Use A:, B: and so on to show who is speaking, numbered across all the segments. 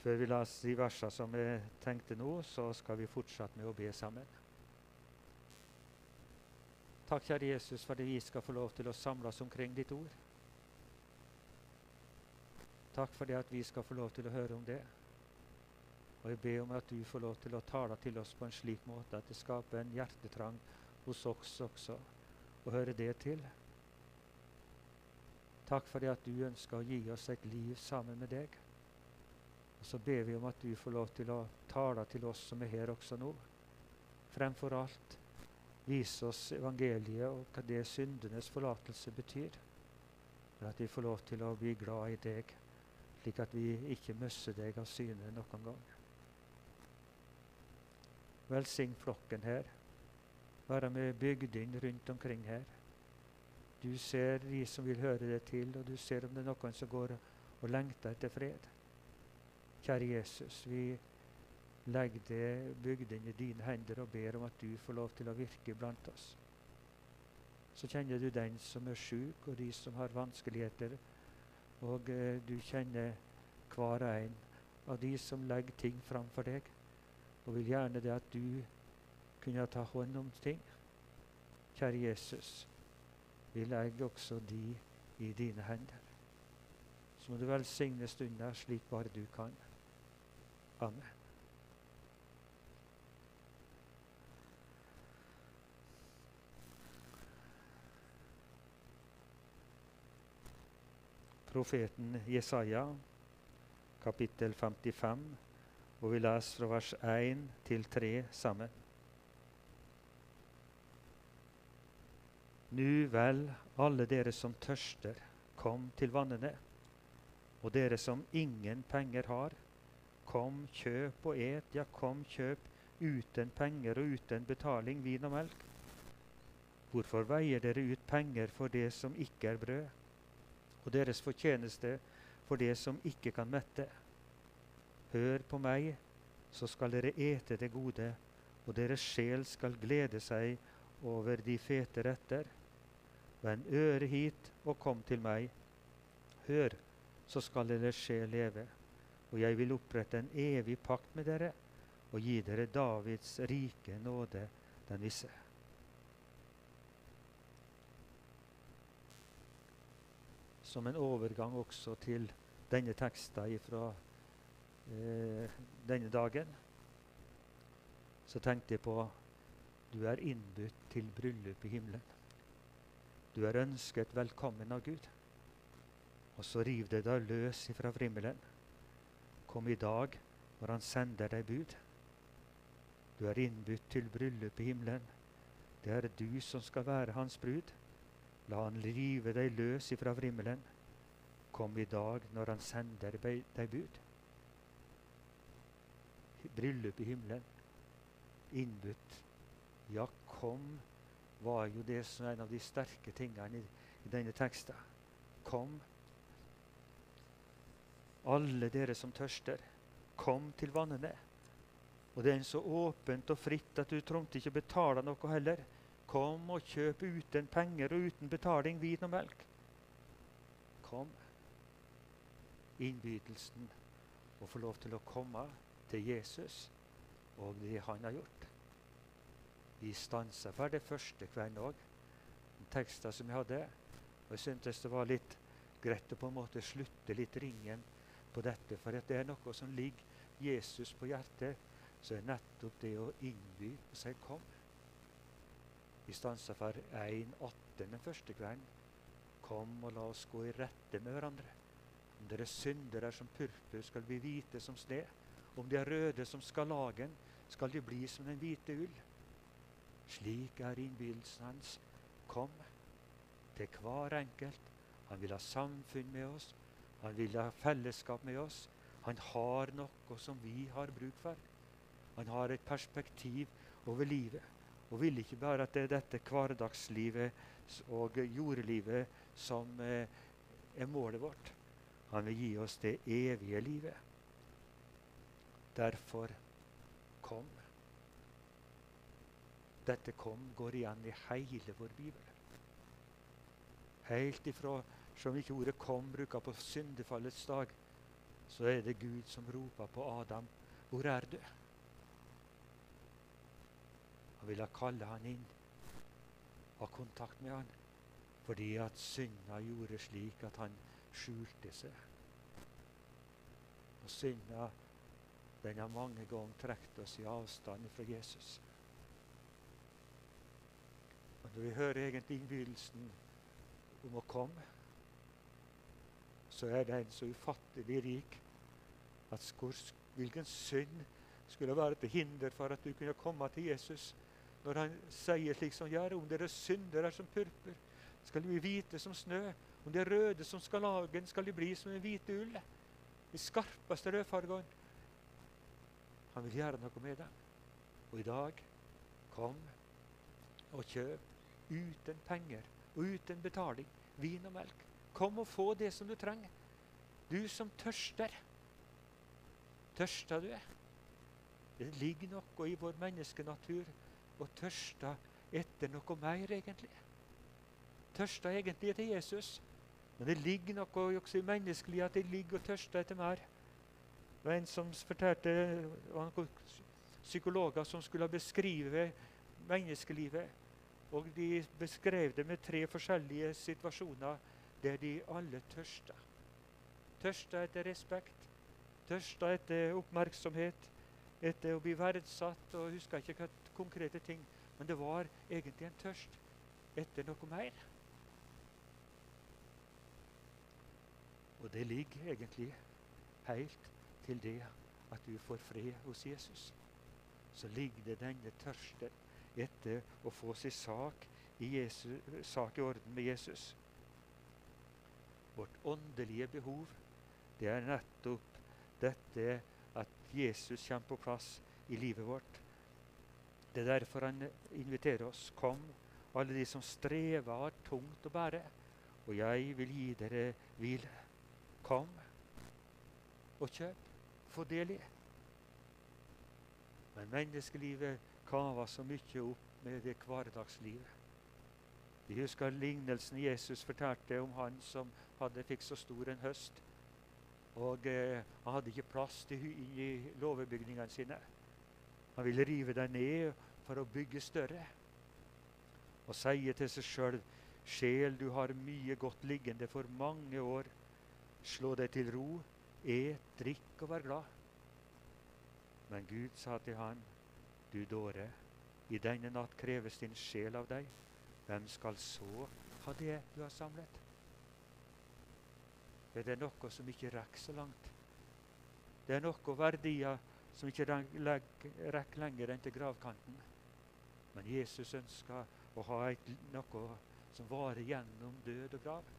A: Før vi leser de versene som vi tenkte nå, så skal vi fortsette med å be sammen. Takk, kjære Jesus, for at vi skal få lov til å samles omkring ditt ord. Takk for det at vi skal få lov til å høre om det. Og jeg ber om at du får lov til å tale til oss på en slik måte at det skaper en hjertetrang hos oss også å høre det til. Takk for det at du ønsker å gi oss et liv sammen med deg. Og så ber vi om at du får lov til å tale til oss som er her også nå. Fremfor alt vise oss evangeliet og hva det syndenes forlatelse betyr. Men at vi får lov til å bli glad i deg, slik at vi ikke mister deg av syne noen gang. Velsign flokken her. Være med bygdene rundt omkring her. Du ser de som vil høre det til, og du ser om det er noen som går og lengter etter fred. Kjære Jesus, vi legger det bygdene i dine hender og ber om at du får lov til å virke blant oss. Så kjenner du den som er sjuk, og de som har vanskeligheter. Og eh, du kjenner hver en av de som legger ting framfor deg og vil gjerne det at du kunne ta hånd om ting. Kjære Jesus, vi legger også de i dine hender. Så må du velsigne stunder slik bare du kan. Amen. Profeten Jesaja, kapittel 55 og vi leser fra vers 1 til 3 sammen. Nu vel, alle dere som tørster, kom til vannene. Og dere som ingen penger har, kom, kjøp og et, ja, kom, kjøp uten penger og uten betaling vin og melk. Hvorfor veier dere ut penger for det som ikke er brød, og deres fortjeneste for det som ikke kan mette? Hør på meg, så skal dere ete det gode, og deres sjel skal glede seg over de fete retter. Vend øret hit og kom til meg. Hør, så skal deres sjel leve, og jeg vil opprette en evig pakt med dere og gi dere Davids rike nåde den visse. Som en overgang også til denne teksten fra eh, denne dagen, så tenkte jeg på du er innbudt til bryllup i himmelen. Du er ønsket velkommen av Gud. Og så riv deg løs ifra vrimmelen. Kom i dag når Han sender deg bud. Du er innbudt til bryllup i himmelen. Det er du som skal være hans brud. La han rive deg løs ifra vrimmelen. Kom i dag når han sender deg bud bryllup i himmelen. Innbudt. Ja, kom, var jo det som er en av de sterke tingene i, i denne teksten. Kom, alle dere som tørster, kom til vannene. Og det er så åpent og fritt at du trengte ikke betale noe heller. Kom og kjøp uten penger og uten betaling vin og melk. Kom. Innbydelsen å få lov til å komme til Jesus og det han har gjort. Vi stansa for det første kvelden òg. Tekster som jeg hadde. Og jeg syntes det var litt greit å på en måte slutte litt ringen på dette. For at det er noe som ligger Jesus på hjertet, så er nettopp det å innby seg 'kom'. Vi stansa for 1.18 den første kvelden. Kom og la oss gå i rette med hverandre. Om dere syndere som purpur, skal vi hvite som sne. Om de er røde som skalagen, skal de bli som den hvite ull. Slik er innbydelsen hans. Kom til hver enkelt. Han vil ha samfunn med oss. Han vil ha fellesskap med oss. Han har noe som vi har bruk for. Han har et perspektiv over livet. Og vil ikke bare at det er dette hverdagslivet og jordlivet som eh, er målet vårt. Han vil gi oss det evige livet. Derfor kom. Dette 'kom' går igjen i hele vår bibel. Helt ifra som ikke ordet 'kom' bruker på syndefallets dag, så er det Gud som roper på Adam. Hvor er du? Han ville kalle han inn, ha kontakt med han, fordi at synda gjorde slik at han skjulte seg. Og synda den har mange ganger trukket oss i avstand fra Jesus. Og Når vi hører egentlig innbydelsen om å komme, så er den så ufattelig rik at hvilken synd skulle være til hinder for at du kunne komme til Jesus når han sier slik som gjør, om deres synder er som purpur, skal de bli hvite som snø. Om de er røde som skalagen, skal de bli som en hvite ull. De skarpeste rødfargene. Han vil gjøre noe med dem. Og i dag kom og kjøp uten penger og uten betaling vin og melk. Kom og få det som du trenger. Du som tørster. Tørster du? Det ligger noe i vår menneskenatur å tørste etter noe mer, egentlig. Tørsta egentlig etter Jesus. Men det ligger noe også i menneskelig at det ligger og tørster etter mer. Det var en som fortalte psykologer som skulle beskrive menneskelivet. Og de beskrev det med tre forskjellige situasjoner der de alle tørsta. Tørsta etter respekt, tørsta etter oppmerksomhet, etter å bli verdsatt og husker ikke hva konkrete ting. Men det var egentlig en tørst etter noe mer. Og det ligger egentlig helt til det at du får fred hos Jesus. Så ligger det denne tørsten etter å få sin sak i, Jesus, sak i orden med Jesus. Vårt åndelige behov det er nettopp dette at Jesus kommer på plass i livet vårt. Det er derfor han inviterer oss. Kom, alle de som strever og har tungt å bære, og jeg vil gi dere hvile. Kom og kjøp. Få del i. Men menneskelivet kaver så mye opp med det hverdagslivet. Vi husker lignelsen Jesus fortalte om han som hadde fikk så stor en høst. Og eh, han hadde ikke plass til i låvebygningene sine. Han ville rive deg ned for å bygge større. Og sier til seg sjøl Sjel, du har mye godt liggende for mange år. Slå deg til ro, et, drikk og vær glad. Men Gud sa til han, du dåre, i denne natt kreves din sjel av deg. Hvem skal så ha det du har samlet? Er det noe som ikke rekker så langt? Det er noe verdier som ikke rekker lenger enn til gravkanten. Men Jesus ønsker å ha et, noe som varer gjennom død og grav.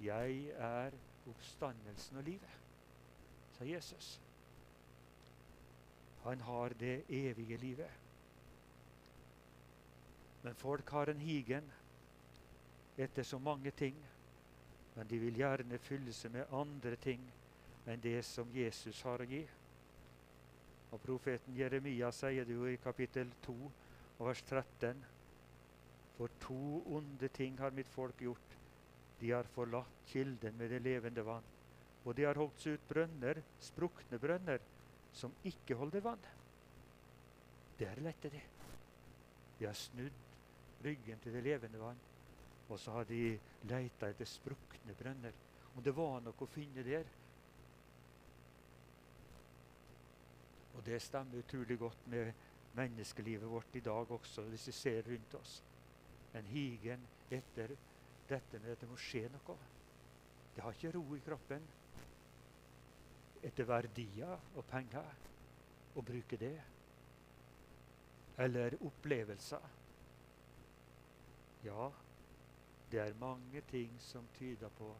A: Jeg er oppstandelsen og livet, sa Jesus. Han har det evige livet. Men folk har en higen etter så mange ting. Men de vil gjerne fylle seg med andre ting enn det som Jesus har å gi. Og profeten Jeremia sier det jo i kapittel 2 og vers 13. For to onde ting har mitt folk gjort. De har forlatt kilden med det levende vann. Og de har holdt seg ut brønner, sprukne brønner, som ikke holder vann. Der lette de. De har snudd ryggen til det levende vann. Og så har de leita etter sprukne brønner. Om det var noe å finne der, Og det stemmer utrolig godt med menneskelivet vårt i dag også, hvis vi ser rundt oss. En higen etter dette med at det må skje noe. Det har ikke ro i kroppen. Etter verdier og penger. Å bruke det. Eller opplevelser. Ja, det er mange ting som tyder på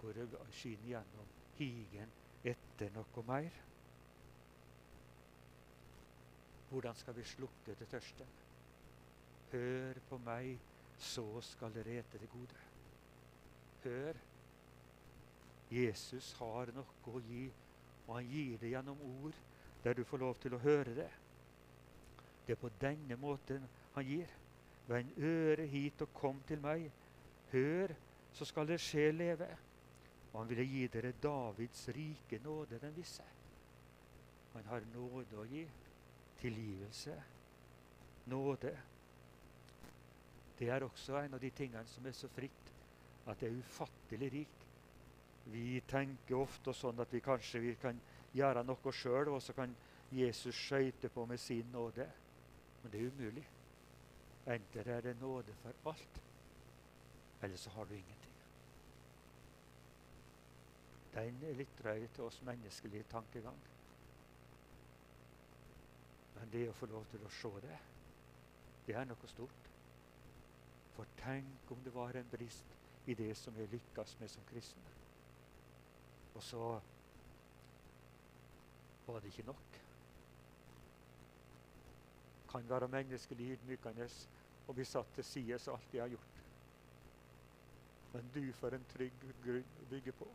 A: hvor det skinner gjennom higen etter noe mer. Hvordan skal vi slukke til tørsten? Hør på meg, så skal dere ete det gode. Hør. Jesus har noe å gi, og han gir det gjennom ord der du får lov til å høre det. Det er på denne måten han gir. Vend øret hit og kom til meg. Hør, så skal det skje leve. Og han ville gi dere Davids rike nåde, den visse. Han har nåde å gi. Tilgivelse. Nåde. Det er også en av de tingene som er så fritt, at det er ufattelig rikt. Vi tenker ofte sånn at vi kanskje vi kan gjøre noe sjøl, og så kan Jesus skøyte på med sin nåde. Men det er umulig. Enten er det nåde for alt, eller så har du ingenting. Den er litt drøy til oss menneskelige tankegang. Men det å få lov til å se det, det er noe stort. For tenk om det var en brist i det som vi lykkes med som kristne. Og så var det ikke nok. Kan være menneskelig ydmykende og bli satt til side så alt jeg har gjort. Men du får en trygg grunn å bygge på.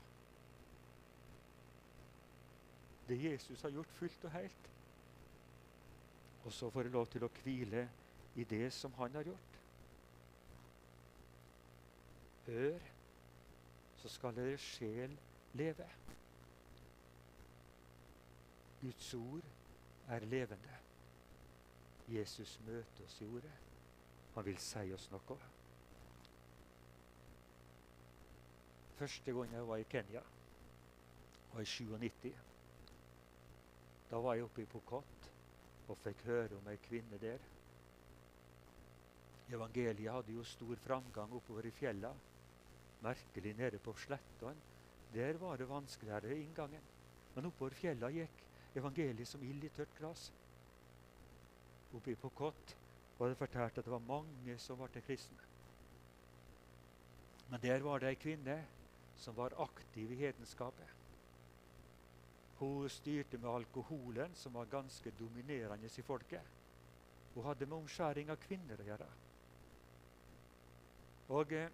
A: Det Jesus har gjort fullt og helt. Og så får jeg lov til å hvile i det som han har gjort. Hør, så skal deres sjel leve. Guds ord er levende. Jesus møter oss i ordet. Han vil si oss noe. Første gang jeg var i Kenya, var i 97. Da var jeg oppe i Pokot og fikk høre om ei kvinne der. Evangeliet hadde jo stor framgang oppover i fjella. Merkelig nede på slettene. Der var det vanskeligere inngangen. Men oppover fjella gikk evangeliet som ild i tørt gras. Oppe i Pokot var det fortalt at det var mange som ble kristne. Men der var det ei kvinne som var aktiv i hedenskapet. Hun styrte med alkoholen, som var ganske dominerende i folket. Hun hadde med omskjæring av kvinner å gjøre. Og eh,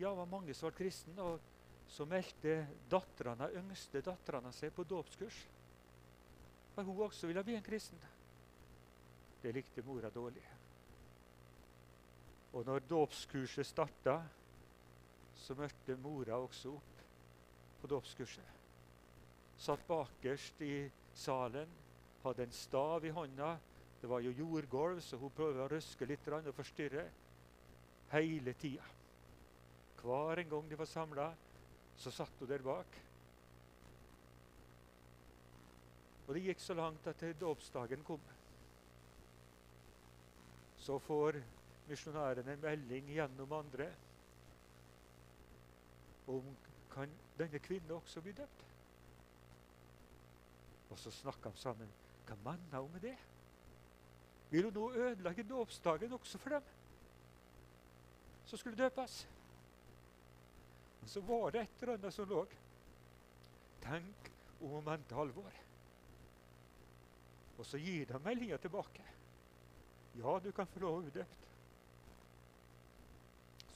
A: ja, det var mange som var kristne, og så meldte datterne, yngste datterne seg på dåpskurs. For hun også ville bli en kristen. Det likte mora dårlig. Og når dåpskurset starta, så møtte mora også opp på dåpskurset. Satt bakerst i salen, hadde en stav i hånda. Det var jo jordgulv, så hun prøvde å røske litt og forstyrre hele tida. Hver en gang de var samla, så satt hun der bak. Og det gikk så langt at dåpsdagen kom. Så får misjonærene en melding gjennom andre om kan denne kvinnen også bli døpt? Og så snakka de sammen. Hva mener hun med det? Vil hun nå ødelegge dåpsdagen også for dem som skulle døpes? Men så var det et eller annet som lå. Tenk om hun mente alvor. Og så gir de meldinga tilbake. Ja, du kan få lov å bli døpt.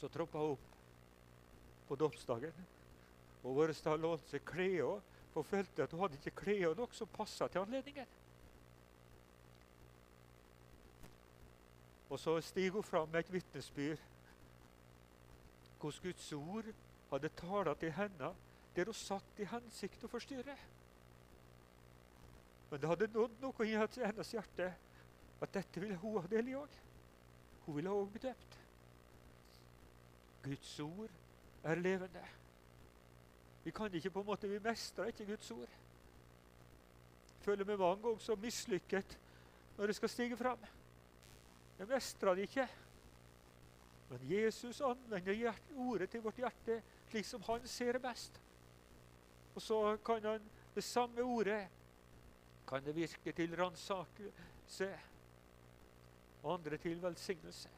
A: Så troppa hun på dåpsdagen. Og Årestad lånte seg klærne, for følte at hun hadde ikke klær nok som passa til anledningen. Og så stiger hun fram med et vitnesbyrd hvordan Guds ord hadde tala til henne der hun satt i hensikt å forstyrre. Men det hadde nådd noe i hennes hjerte at dette ville hun ha del i òg. Hun ville òg bli døpt. Guds ord er levende. Vi kan ikke på en måte, vi mestrer ikke Guds ord. Jeg føler meg mange ganger så mislykket når det skal stige fram. Jeg mestrer det ikke. Men Jesus anvender ordet til vårt hjerte slik som han ser det best. Og så kan han det samme ordet kan det virke til ransakelse, andre til velsignelse.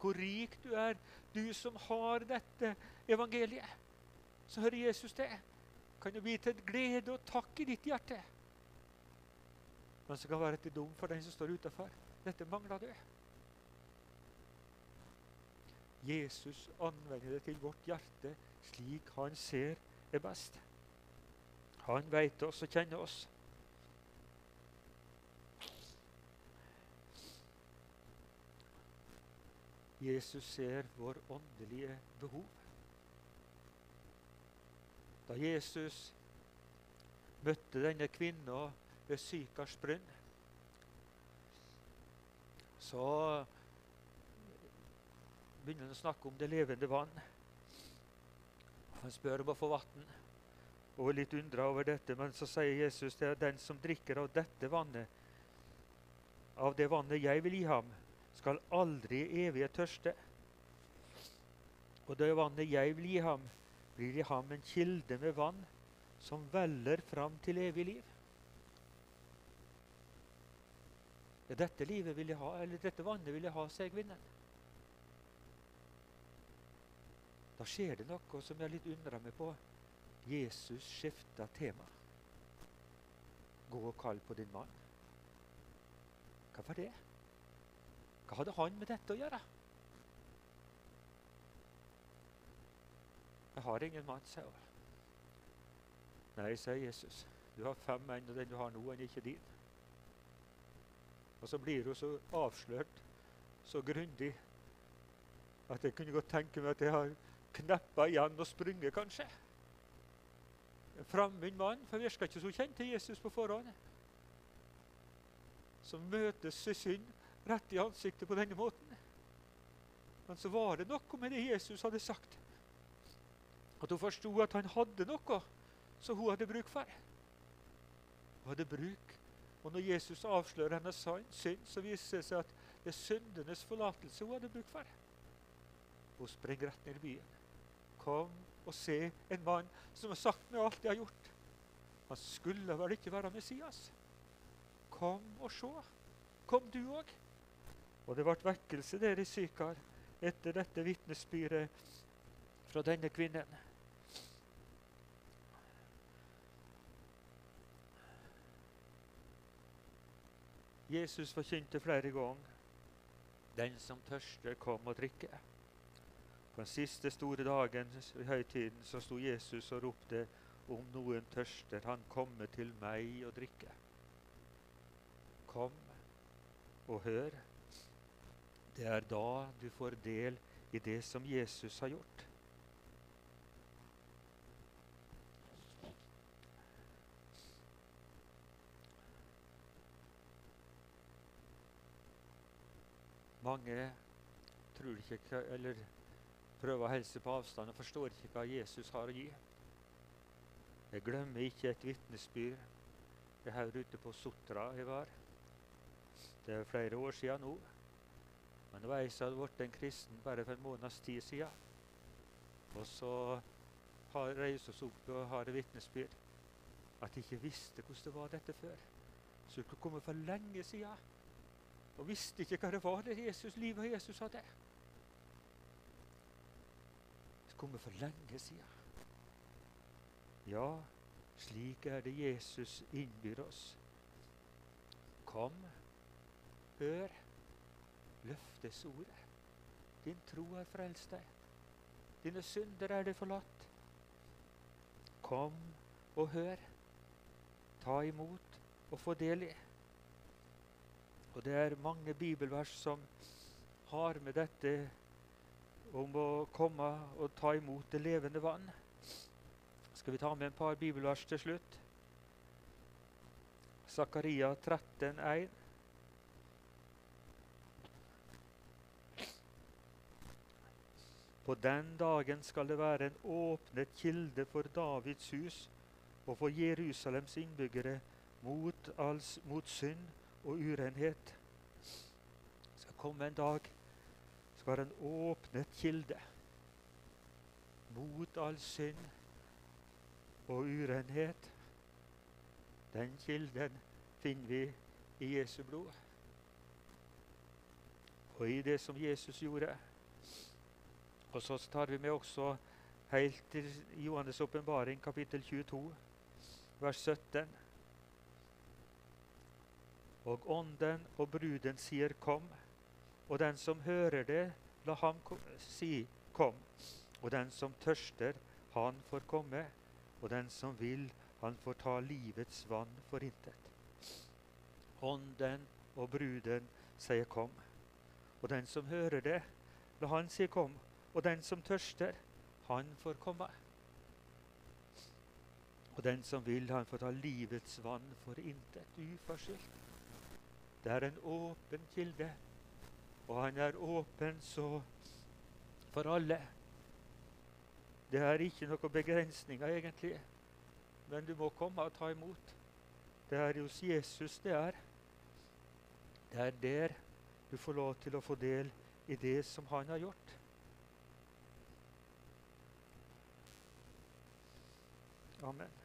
A: Hvor rik du er, du som har dette evangeliet. Så hører Jesus det. Kan det bli til glede og takk i ditt hjerte. Men så kan det være til dom for den som står utafor. Dette mangler du. Jesus anvender det til vårt hjerte slik han ser er best. Han veit oss og kjenner oss. Jesus ser vår åndelige behov. Da Jesus møtte denne kvinna ved Sykars brunn, så begynner han å snakke om det levende vann. Han spør om å få vann, og er litt undra over dette. Men så sier Jesus det er den som drikker av dette vannet, av det vannet jeg vil gi ham, skal aldri evige tørste. Og det vannet jeg vil gi ham, blir i ham en kilde med vann som veller fram til evig liv. Ja, dette livet vil jeg ha, eller dette vannet vil jeg ha, sier kvinnen. Da skjer det noe som jeg litt undrer meg på. Jesus skifta tema. Gå og kall på din mann. Hva var det? Hva hadde han med dette å gjøre? Jeg har ingen mann, sier hun. Nei, sier Jesus. Du har fem menn, og den du har nå, er ikke din. Og så blir hun så avslørt så grundig at jeg kunne godt tenke meg at jeg har kneppa igjen og sprunget, kanskje. En fremmed mann, for virka ikke så kjent til Jesus på forhånd. Som møtes i synd rett i ansiktet på denne måten. Men så var det noe med det Jesus hadde sagt. At hun forsto at han hadde noe som hun hadde bruk for. Hun hadde bruk. Og når Jesus avslører hennes synd, så viser det seg at det er syndenes forlatelse hun hadde bruk for. Hun springer rett ned i byen. Kom og se en mann som har sagt meg alt jeg har gjort. Han skulle vel ikke være Messias? Kom og se. Kom du òg. Og det ble vekkelse der i Sykar etter dette vitnesbyrdet fra denne kvinnen. Jesus forkynte flere ganger den som tørster, kom og drikke. På den siste store dagen i høytiden så sto Jesus og ropte om noen tørster, han komme til meg og drikke. Kom og hør. Det er da du får del i det som Jesus har gjort. Mange tror ikke, eller prøver å helse på avstand og forstår ikke hva Jesus har å gi. Jeg glemmer ikke et vitnesbyrd her ute på Sotra jeg var. Det er flere år siden nå. Men var ei som hadde blitt en kristen bare for en måneds tid siden. Og så har vi opp og har et vitnesbyrd at de ikke visste hvordan det var dette før. Så det komme for lenge siden og visste ikke hva det var det Jesus, livet Jesus hadde. Det kommer for lenge siden. Ja, slik er det Jesus innbyr oss. Kom, hør, løftes ordet. Din tro har frelst deg. Dine synder er du forlatt. Kom og hør. Ta imot og få del i. Og det er mange bibelvers som har med dette om å komme og ta imot det levende vann. Skal vi ta med en par bibelvers til slutt? Zakaria 13, 1. På den dagen skal det være en åpnet kilde for Davids hus og for Jerusalems innbyggere mot, alls, mot synd og urenhet. Det skal komme en dag det skal være en åpnet kilde mot all synd og urenhet. Den kilden finner vi i Jesu blod. Og i det som Jesus gjorde. Og så tar vi med også helt til Johannes' åpenbaring, kapittel 22, vers 17. Og ånden og bruden sier 'kom', og den som hører det, la ham si 'kom'. Og den som tørster, han får komme, og den som vil, han får ta livets vann for intet. Ånden og bruden sier 'kom', og den som hører det, la han si 'kom', og den som tørster, han får komme. Og den som vil, han får ta livets vann for intet uforskyldt. Det er en åpen kilde, og han er åpen så for alle. Det er ikke noen begrensninger, egentlig, men du må komme og ta imot. Det er hos Jesus det er. Det er der du får lov til å få del i det som han har gjort. Amen.